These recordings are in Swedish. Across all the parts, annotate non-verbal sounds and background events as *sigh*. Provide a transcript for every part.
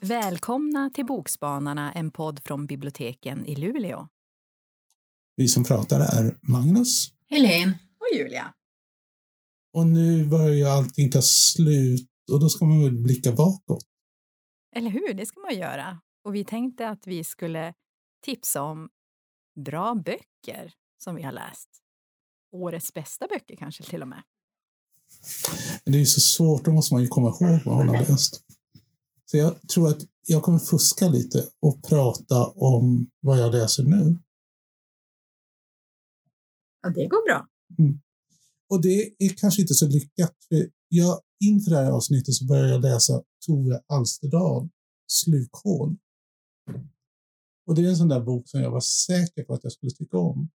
Välkomna till Bokspanarna, en podd från biblioteken i Luleå. Vi som pratar är Magnus. Helene. Och Julia. Och nu börjar ju allting ta slut och då ska man väl blicka bakåt. Eller hur, det ska man göra. Och vi tänkte att vi skulle tipsa om bra böcker som vi har läst. Årets bästa böcker kanske till och med. Det är ju så svårt, då måste man ju komma ihåg vad man har läst. Så jag tror att jag kommer fuska lite och prata om vad jag läser nu. Ja, det går bra. Mm. Och det är kanske inte så lyckat. För jag, inför det här avsnittet så började jag läsa Tove Alsterdal, Slukhål. Och det är en sån där bok som jag var säker på att jag skulle tycka om.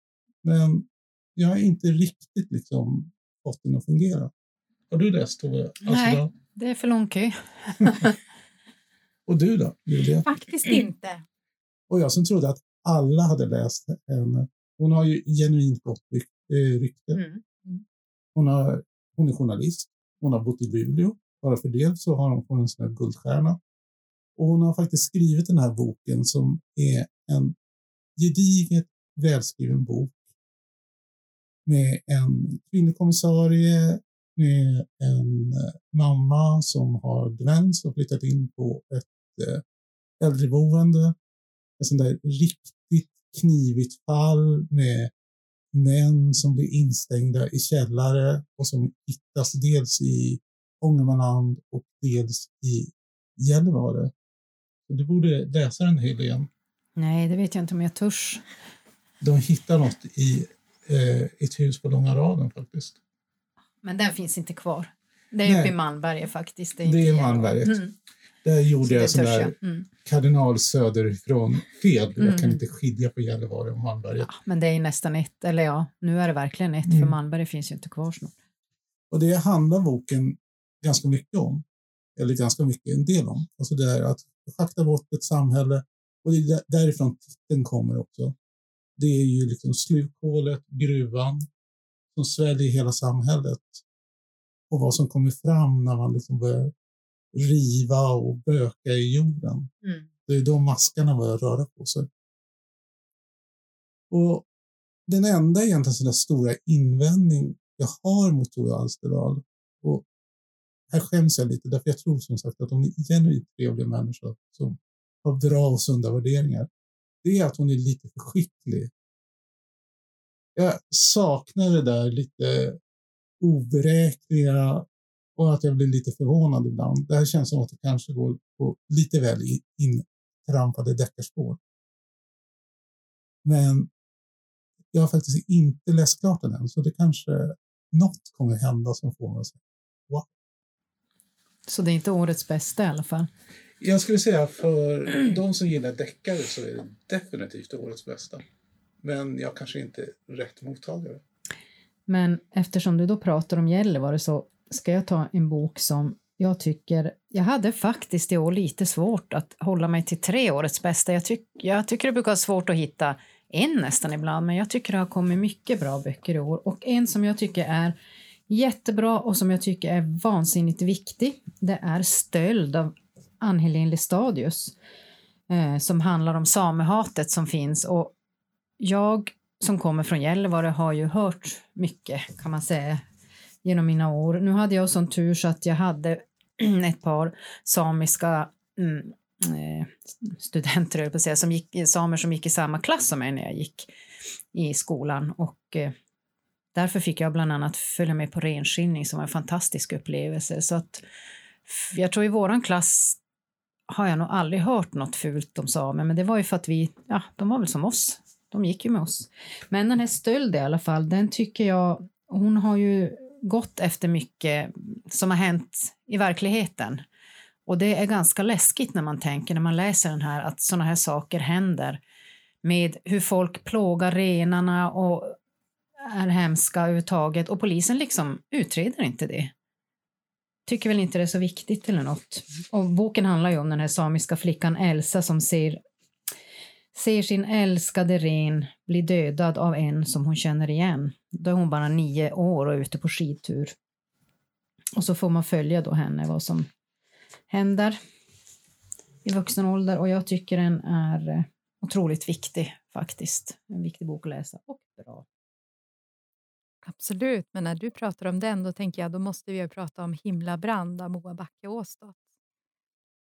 Men jag har inte riktigt liksom fått den att fungera. Har du läst Tove Alsterdal? Nej, det är för lång kö. *laughs* Och du då, Julia? Faktiskt inte. Och jag som trodde att alla hade läst henne. Hon har ju genuint gott eh, rykte. Mm. Hon, har, hon är journalist. Hon har bott i Luleå. Bara för det så har hon fått en sån här guldstjärna. Och hon har faktiskt skrivit den här boken som är en gediget välskriven bok med en kvinnlig kommissarie, med en eh, mamma som har demens och flyttat in på ett eh, äldreboende. Ett sånt där riktigt knivigt fall med män som blir instängda i källare och som hittas dels i Ångermanland och dels i Gällivare. Du borde läsa den Helene. Nej, det vet jag inte om jag törs. De hittar något i eh, ett hus på Långa raden faktiskt. Men den finns inte kvar. Det är Nej. uppe i Malmberget faktiskt. Det är inte Malmberget. Mm. Där Så gjorde det jag sån där. Mm. kardinal söderifrån fel. Jag kan Mm. inte skilja på Gällivare och Malmberget. Ja, men det är nästan ett, eller ja, nu är det verkligen ett, för Mm. Malmberget finns ju inte kvar snart. Och det handlar boken ganska mycket om. Eller ganska mycket, en del om. Alltså det här att schakta bort ett samhälle. Och det är där- därifrån titeln kommer också. Det är ju liksom slukhålet, gruvan, som sväljer hela samhället. Och vad som kommer fram när man liksom börjar riva och böka i jorden. Mm. Det är då maskarna börjar röra på sig. Och den enda egentligen sådär stora invändning jag har mot Tove Alsterdal, och här skäms jag lite, därför jag tror som sagt att hon är genuint trevlig människa som har bra och sunda värderingar, det är att hon är lite för skicklig. Jag saknar det där lite oberäkneliga och att jag blir lite förvånad ibland. Det här känns som att det kanske går på lite väl in- intrampade deckarspår. Men jag har faktiskt inte läst klart den än, så det kanske något kommer hända som får mig att säga så det är inte årets bästa i alla fall. Jag skulle säga för de som gillar deckare så är det definitivt årets bästa. Men jag kanske inte är rätt mottagare. Men eftersom du då pratar om Gällivare så ska jag ta en bok som jag tycker, jag hade faktiskt i år lite svårt att hålla mig till tre årets bästa. Jag, tyck, jag tycker det brukar vara svårt att hitta en nästan ibland, men jag tycker det har kommit mycket bra böcker i år. Och en som jag tycker är jättebra och som jag tycker är vansinnigt viktig, det är Stöld av Ann-Helén Lestadius, eh, som handlar om samehatet som finns. Och jag som kommer från Gällivare har ju hört mycket kan man säga genom mina år. Nu hade jag sån tur så att jag hade *clears throat* ett par samiska mm, eh, studenter, höll jag på att säga, som gick, samer som gick i samma klass som mig när jag gick i skolan och eh, därför fick jag bland annat följa med på renskiljning som var en fantastisk upplevelse. Så att jag tror i våran klass har jag nog aldrig hört något fult om samer, men det var ju för att vi, ja, de var väl som oss. De gick ju med oss. Men den här stölden i alla fall, den tycker jag, hon har ju gått efter mycket som har hänt i verkligheten. Och det är ganska läskigt när man tänker, när man läser den här, att sådana här saker händer med hur folk plågar renarna och är hemska överhuvudtaget och polisen liksom utreder inte det. Tycker väl inte det är så viktigt eller något. Och boken handlar ju om den här samiska flickan Elsa som ser ser sin älskade ren bli dödad av en som hon känner igen. Då är hon bara nio år och ute på skidtur. Och så får man följa då henne, vad som händer i vuxen ålder och jag tycker den är eh, otroligt viktig faktiskt. En viktig bok att läsa och bra. Absolut, men när du pratar om den då tänker jag då måste vi prata om Himlabrand av Moa Backe Åstott.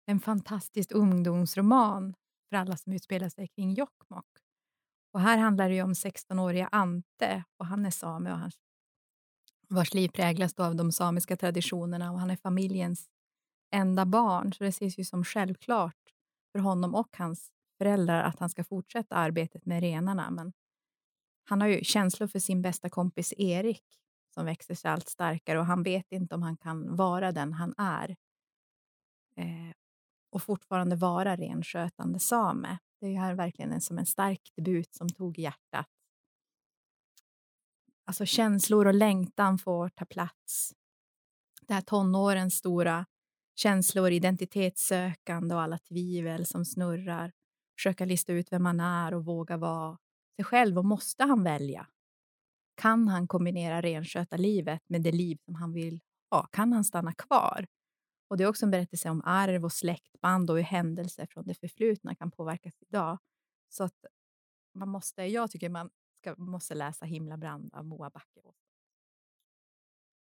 En fantastisk ungdomsroman för alla som utspelar sig kring Jokkmokk. Och här handlar det om 16-åriga Ante och han är same och hans, vars liv präglas av de samiska traditionerna och han är familjens enda barn så det ses ju som självklart för honom och hans föräldrar att han ska fortsätta arbetet med renarna. Men han har ju känslor för sin bästa kompis Erik som växer sig allt starkare och han vet inte om han kan vara den han är eh, och fortfarande vara renskötande same. Det är ju här verkligen en, som en stark debut som tog hjärtat. Alltså känslor och längtan får ta plats. Det här tonårens stora känslor, identitetssökande och alla tvivel som snurrar. Försöka lista ut vem man är och våga vara sig själv. Och måste han välja? Kan han kombinera renskötarlivet med det liv som han vill ha? Kan han stanna kvar? Och Det är också en berättelse om arv och släktband och hur händelser från det förflutna kan påverkas idag. Så att man måste, jag tycker man ska, måste läsa Himlabrand av Moa Backe.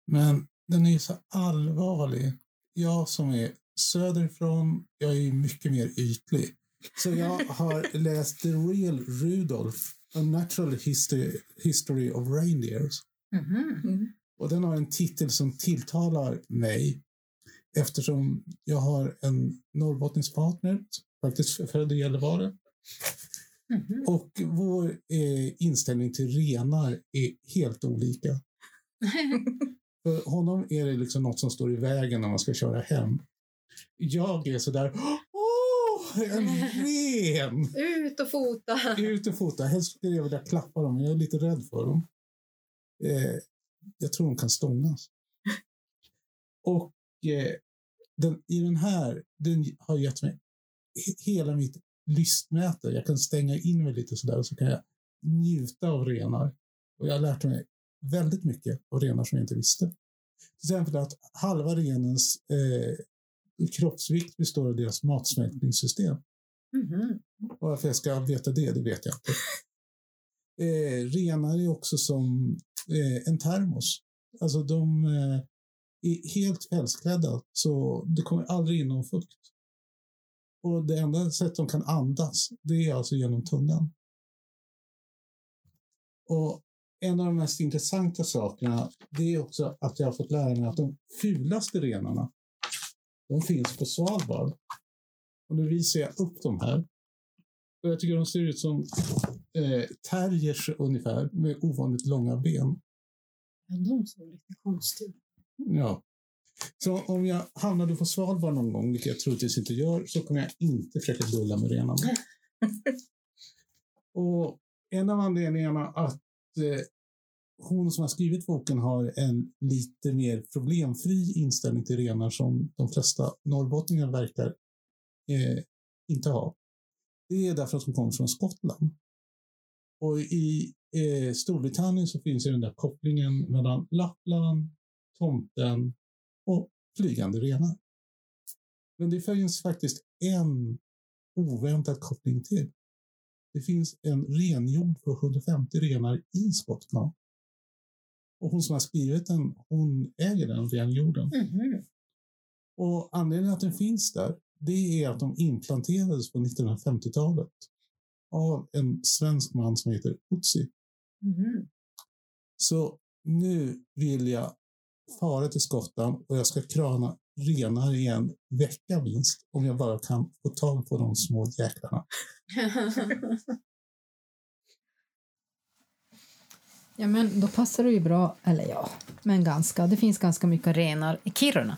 Men den är ju så allvarlig. Jag som är söderifrån, jag är mycket mer ytlig. Så jag har *laughs* läst The Real Rudolph, A Natural History, History of Reindeers. Mm. Mm. Och den har en titel som tilltalar mig eftersom jag har en norrbottnisk partner, faktiskt född i Gällivare. Mm. Och vår eh, inställning till renar är helt olika. *laughs* För honom är det liksom något som står i vägen när man ska köra hem. Jag är sådär, en ren! Ut och fota! Ut och fota. Helst skulle jag vilja klappa dem, jag är lite rädd för dem. Eh, jag tror de kan stångas. Och eh, den, i den här, den har gett mig hela mitt lystmäte. Jag kan stänga in mig lite sådär och så kan jag njuta av renar. Och jag har lärt mig väldigt mycket av renar som jag inte visste. Till exempel att halva renens eh, kroppsvikt består av deras matsmältningssystem. Mm -hmm. Och varför jag ska veta det, det vet jag inte. Eh, renar är också som eh, en termos. Alltså de eh, är helt pälsklädda, så det kommer aldrig in någon fukt. Och det enda sättet de kan andas, det är alltså genom tungan. Och en av de mest intressanta sakerna, det är också att jag har fått lära mig att de fulaste renarna, de finns på Svalbard. Och nu visar jag upp dem här. Och jag tycker de ser ut som eh, terriers ungefär, med ovanligt långa ben. Ja, de såg lite konstiga ut. Ja. Så om jag hamnade på Svalbard någon gång, vilket jag troligtvis inte gör, så kommer jag inte försöka dulla med renarna. *laughs* och en av anledningarna att eh, hon som har skrivit boken har en lite mer problemfri inställning till renar som de flesta norrbottningar verkar eh, inte ha. Det är därför att hon kommer från Skottland. Och i eh, Storbritannien så finns ju den där kopplingen mellan Lappland, tomten och flygande renar. Men det finns faktiskt en oväntad koppling till. Det finns en renjord för 150 renar i Skottland. Och hon som har skrivit den, hon äger den renjorden. Mm. Och anledningen att den finns där, det är att de implanterades på 1950-talet av en svensk man som heter Utsi. Mm. Så nu vill jag fara till Skottland och jag ska krana renar i en vecka minst om jag bara kan få tag på de små jäklarna. *laughs* ja, men då passar det ju bra, eller ja, men ganska. Det finns ganska mycket renar i Kiruna.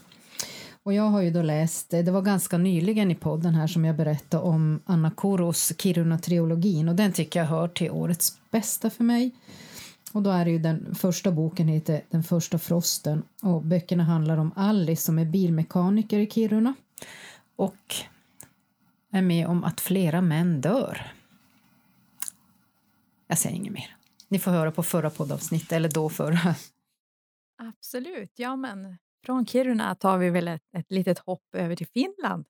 Och jag har ju då läst, det var ganska nyligen i podden här som jag berättade om Anna Koros Kiruna-trilogin och den tycker jag hör till årets bästa för mig. Och då är det ju den första boken heter Den första frosten och böckerna handlar om Alice som är bilmekaniker i Kiruna och är med om att flera män dör Jag säger inget mer. Ni får höra på förra poddavsnittet, eller då förra. Absolut. Ja, men från Kiruna tar vi väl ett, ett litet hopp över till Finland.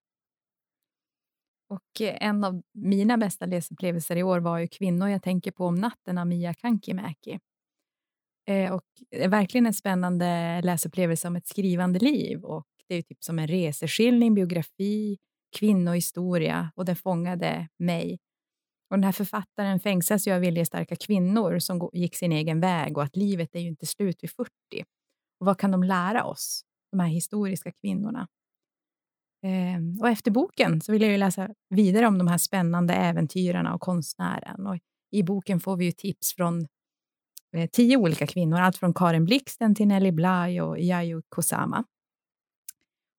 Och eh, en av mina bästa läsupplevelser i år var ju Kvinnor jag tänker på om natten av Mia Kankimäki. Eh, och det är verkligen en spännande läsupplevelse om ett skrivande liv. Och det är typ som en reseskildring, biografi, kvinnohistoria och den fångade mig. Och den här författaren fängslas ju av viljestarka kvinnor som gick sin egen väg och att livet är ju inte slut vid 40. Och vad kan de lära oss, de här historiska kvinnorna? Eh, och efter boken så vill jag ju läsa vidare om de här spännande äventyrarna och konstnären. Och I boken får vi ju tips från eh, tio olika kvinnor, allt från Karin Blixten till Nelly Bly och Yayu Kusama.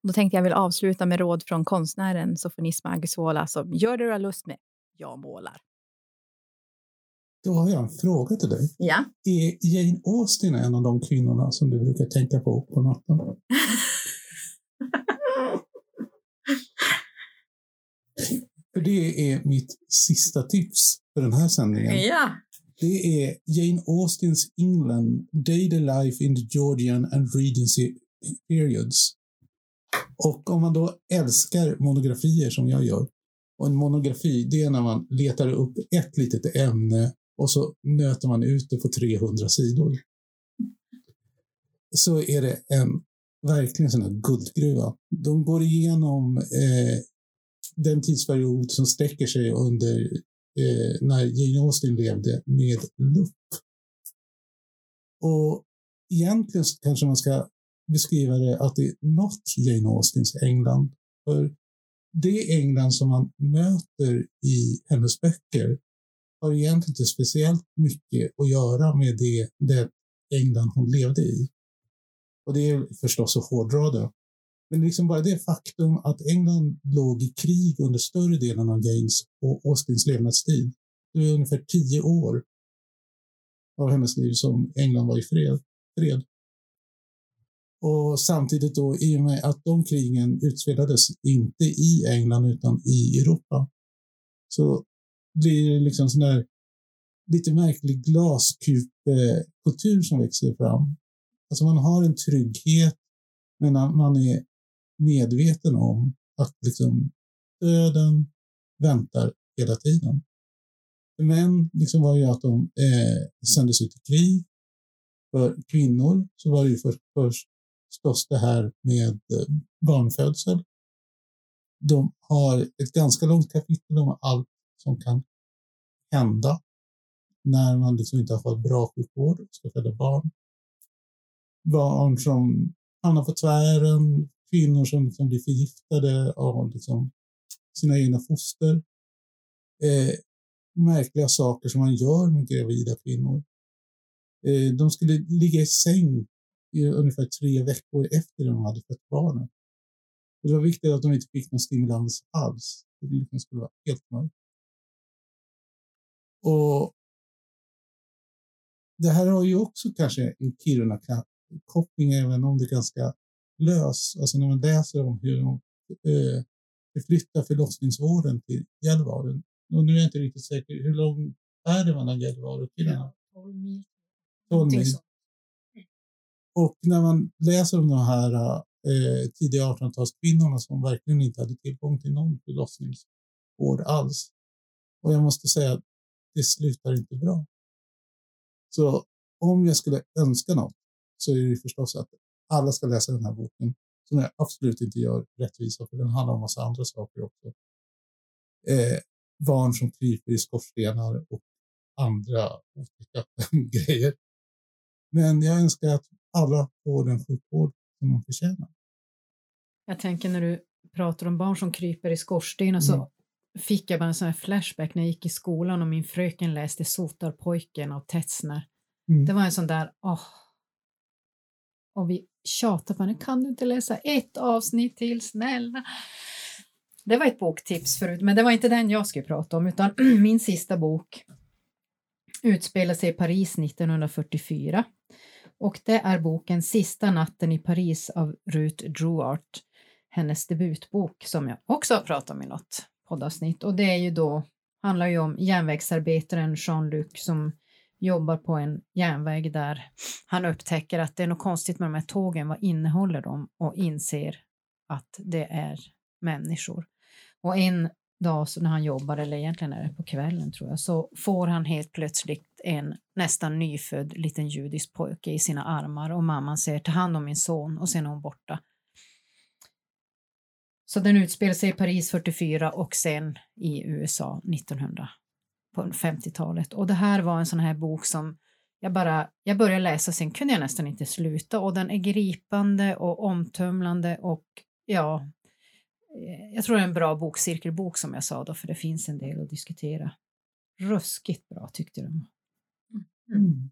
Då tänkte jag väl avsluta med råd från konstnären Sofonisma Agusola som gör det du har lust med, jag målar. Då har jag en fråga till dig. Ja. Är Jane Austen en av de kvinnorna som du brukar tänka på på natten? *laughs* För det är mitt sista tips för den här sändningen. Ja. Det är Jane Austens England, Daily Life in the Georgian and Regency Periods. Och om man då älskar monografier som jag gör, och en monografi det är när man letar upp ett litet ämne och så nöter man ut det på 300 sidor. Så är det en verkligen sån här guldgruva. De går igenom eh, den tidsperiod som sträcker sig under eh, när Jane Austen levde med lupp. Och egentligen så kanske man ska beskriva det att det är något Jane Austens England. För det England som man möter i hennes böcker har egentligen inte speciellt mycket att göra med det, det England hon levde i. Och det är förstås att hårdra det. Men liksom bara det faktum att England låg i krig under större delen av Janes och Austins levnadstid. Det är ungefär tio år av hennes liv som England var i fred. fred. Och samtidigt då, i och med att de krigen utspelades inte i England utan i Europa, så blir det liksom sån där lite märklig glaskupekultur som växer fram. Alltså man har en trygghet, men man är medveten om att liksom döden väntar hela tiden. Män liksom var ju att de eh, sändes ut i krig. För kvinnor så var det ju först, förstås det här med eh, barnfödsel. De har ett ganska långt kapitel om allt som kan hända när man liksom inte har fått bra sjukvård och ska föda barn. Barn som hamnar på tvären, kvinnor som liksom blir förgiftade av liksom sina egna foster. Eh, märkliga saker som man gör med gravida kvinnor. Eh, de skulle ligga i säng ungefär tre veckor efter de hade fött barnet. Och det var viktigt att de inte fick någon stimulans alls. Det liksom skulle vara helt mörkt. Och det här har ju också kanske en Kiruna-koppling, även om det är ganska lös. Alltså när man läser om hur de eh, förflyttar förlossningsvården till Gällivare. Och nu är jag inte riktigt säker, hur lång är det mellan Gällivare och Kiruna? 12 mil. 12 mil. Och när man läser om de här eh, tidiga 1800-talskvinnorna som verkligen inte hade tillgång till någon förlossningsvård alls. Och jag måste säga att det slutar inte bra. Så om jag skulle önska något så är det förstås att alla ska läsa den här boken som jag absolut inte gör rättvisa för den handlar om massa andra saker också. Eh, barn som kryper i skorstenar och andra olika *laughs* grejer. Men jag önskar att alla får den sjukvård som de förtjänar. Jag tänker när du pratar om barn som kryper i skorstenar så Mm. fick jag bara en sån här flashback när jag gick i skolan och min fröken läste Sotarpojken av Tetzner. Mm. Det var en sån där, åh. Och vi tjatade på henne, kan du inte läsa ett avsnitt till, snälla? Det var ett boktips förut, men det var inte den jag skulle prata om, utan *clears throat* min sista bok utspelar sig i Paris 1944. Och det är boken Sista natten i Paris av Ruth Drouart, hennes debutbok som jag också har pratat om i något poddavsnitt. Och det är ju då handlar ju om järnvägsarbetaren Jean-Luc som jobbar på en järnväg där han upptäcker att det är något konstigt med de här tågen. Vad innehåller de? Och inser att det är människor. Och en dag så när han jobbar, eller egentligen är det på kvällen tror jag, så får han helt plötsligt en nästan nyfödd liten judisk pojke i sina armar och mamman säger ta hand om min son och sen är hon borta. Så den utspelar sig i Paris 44 och sen i USA 1900 på 50-talet. Och det här var en sån här bok som jag bara, jag började läsa, sen kunde jag nästan inte sluta och den är gripande och omtumlande och ja, eh, jag tror det är en bra bokcirkelbok som jag sa då, för det finns en del att diskutera. Ruskigt bra tyckte de. Mm.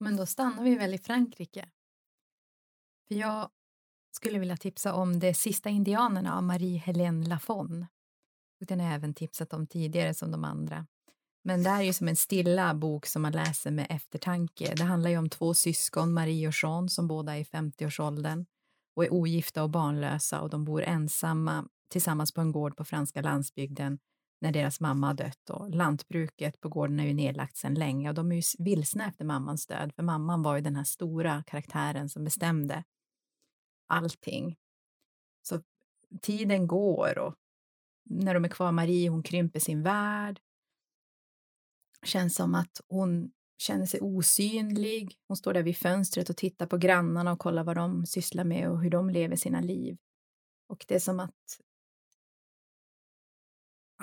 Men då stannar vi väl i Frankrike. För jag skulle vilja tipsa om De sista indianerna av Marie-Hélène Lafon. Den har jag även tipsat om tidigare som de andra. Men det här är ju som en stilla bok som man läser med eftertanke. Det handlar ju om två syskon, Marie och Jean, som båda är i 50-årsåldern och är ogifta och barnlösa och de bor ensamma tillsammans på en gård på franska landsbygden när deras mamma har dött och lantbruket på gården är ju nedlagt sedan länge och de är ju vilsna efter mammans död för mamman var ju den här stora karaktären som bestämde allting. Så tiden går och när de är kvar, Marie, hon krymper sin värld. Känns som att hon känner sig osynlig. Hon står där vid fönstret och tittar på grannarna och kollar vad de sysslar med och hur de lever sina liv. Och det är som att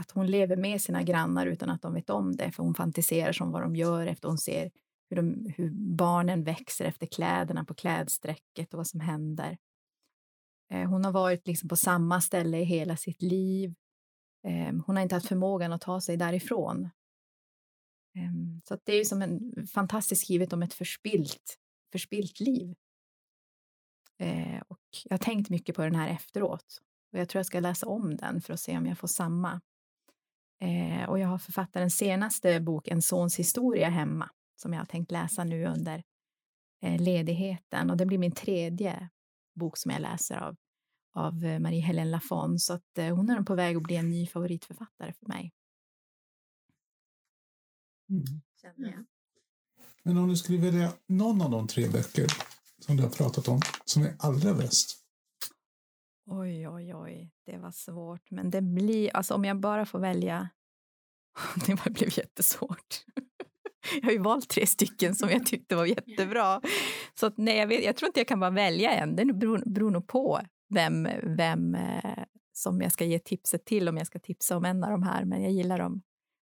att hon lever med sina grannar utan att de vet om det, för hon fantiserar som vad de gör efter hon ser hur, de, hur barnen växer efter kläderna på klädsträcket och vad som händer. Eh, hon har varit liksom på samma ställe i hela sitt liv. Ehm, hon har inte haft förmågan att ta sig därifrån. Ehm, så så det är som en fantastiskt skrivet om ett förspilt, förspilt liv. Eh, och jag har tänkt mycket på den här efteråt och jag tror jag ska läsa om den för att se om jag får samma. Och jag har författarens senaste bok, En sons historia, hemma som jag har tänkt läsa nu under ledigheten och det blir min tredje bok som jag läser av, av eh, Marie-Hélène Lafon, så att eh, hon är på väg att bli en ny favoritförfattare för mig. Mm. Men om du skulle välja någon av de tre böcker som du har pratat om som är allra bäst? Oj, oj, oj, det var svårt. Men det blir, alltså om jag bara får välja, *laughs* det blev jättesvårt. Jag har ju valt tre stycken som jag tyckte var *laughs* jättebra. Så att, nej, jag, vet, jag tror inte jag kan bara välja en. Det beror, beror nog på vem, vem eh, som jag ska ge tipset till om jag ska tipsa om en av de här. Men jag gillar dem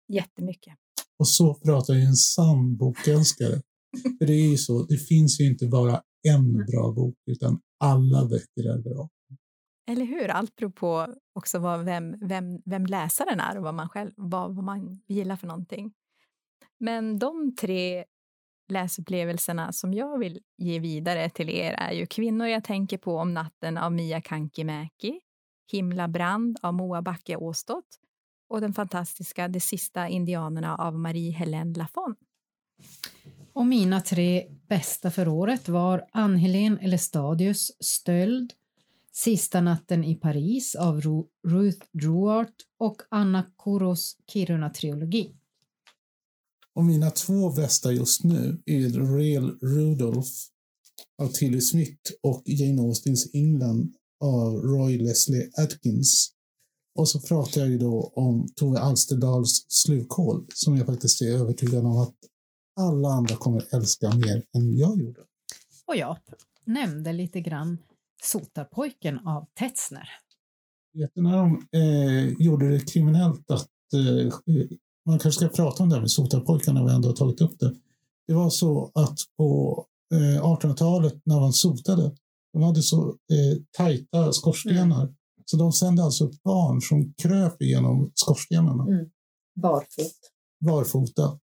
jättemycket. Och så pratar ju en sann bokälskare. För det är ju så, det finns ju inte bara en bra bok, utan alla böcker är bra. Eller hur? Allt beror på också vad, vem, vem, vem läsaren är och vad man, själv, vad, vad man gillar för någonting. Men de tre läsupplevelserna som jag vill ge vidare till er är ju Kvinnor jag tänker på om natten av Mia Kankimäki, Himla brand av Moa Backe Åstott och den fantastiska De sista indianerna av Marie-Hélène Lafon. Och mina tre bästa för året var Ann-Helén Elestadius Stöld, Sista natten i Paris av Ruth Drouart och Anna Koros Kiruna-trilogi. Och mina två bästa just nu är Real Rudolph av Tilly Smith och Jane Austens England av Roy Leslie Atkins. Och så pratar jag ju då om Tove Alsterdals Slukhål som jag faktiskt är övertygad om att alla andra kommer älska mer än jag gjorde. Och jag nämnde lite grann Sotarpojken av Tetzner. När de eh, gjorde det kriminellt att eh, man kanske ska prata om det här med sotarpojkarna, vi ändå har tagit upp det. Det var så att på 1800-talet eh, när man sotade, de hade så eh, tajta skorstenar, mm. så de sände alltså upp barn som kröp igenom skorstenarna. Mm. Barfot. Barfota.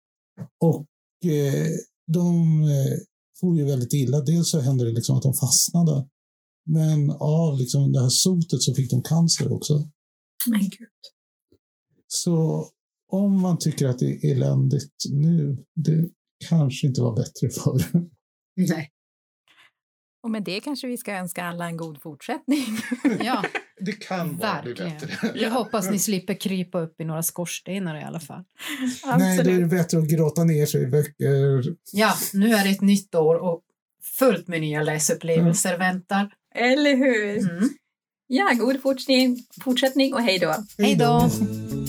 Och eh, de eh, får ju väldigt illa. Dels så hände det liksom att de fastnade, men av liksom det här sotet så fick de cancer också. Men gud. Så om man tycker att det är eländigt nu, det kanske inte var bättre *laughs* förr. Nej. Och med det kanske vi ska önska alla en god fortsättning. *laughs* Ja, Det kan bara bli verkligen. bättre. Jag hoppas ni slipper krypa upp i några skorstenar i alla fall. Nej, det är bättre att gråta ner sig i böcker. Ja, nu är det ett nytt år och fullt med nya läsupplevelser väntar. Eller hur? Mm. Ja, god fortsättning, fortsättning och hej då. Hej då! då.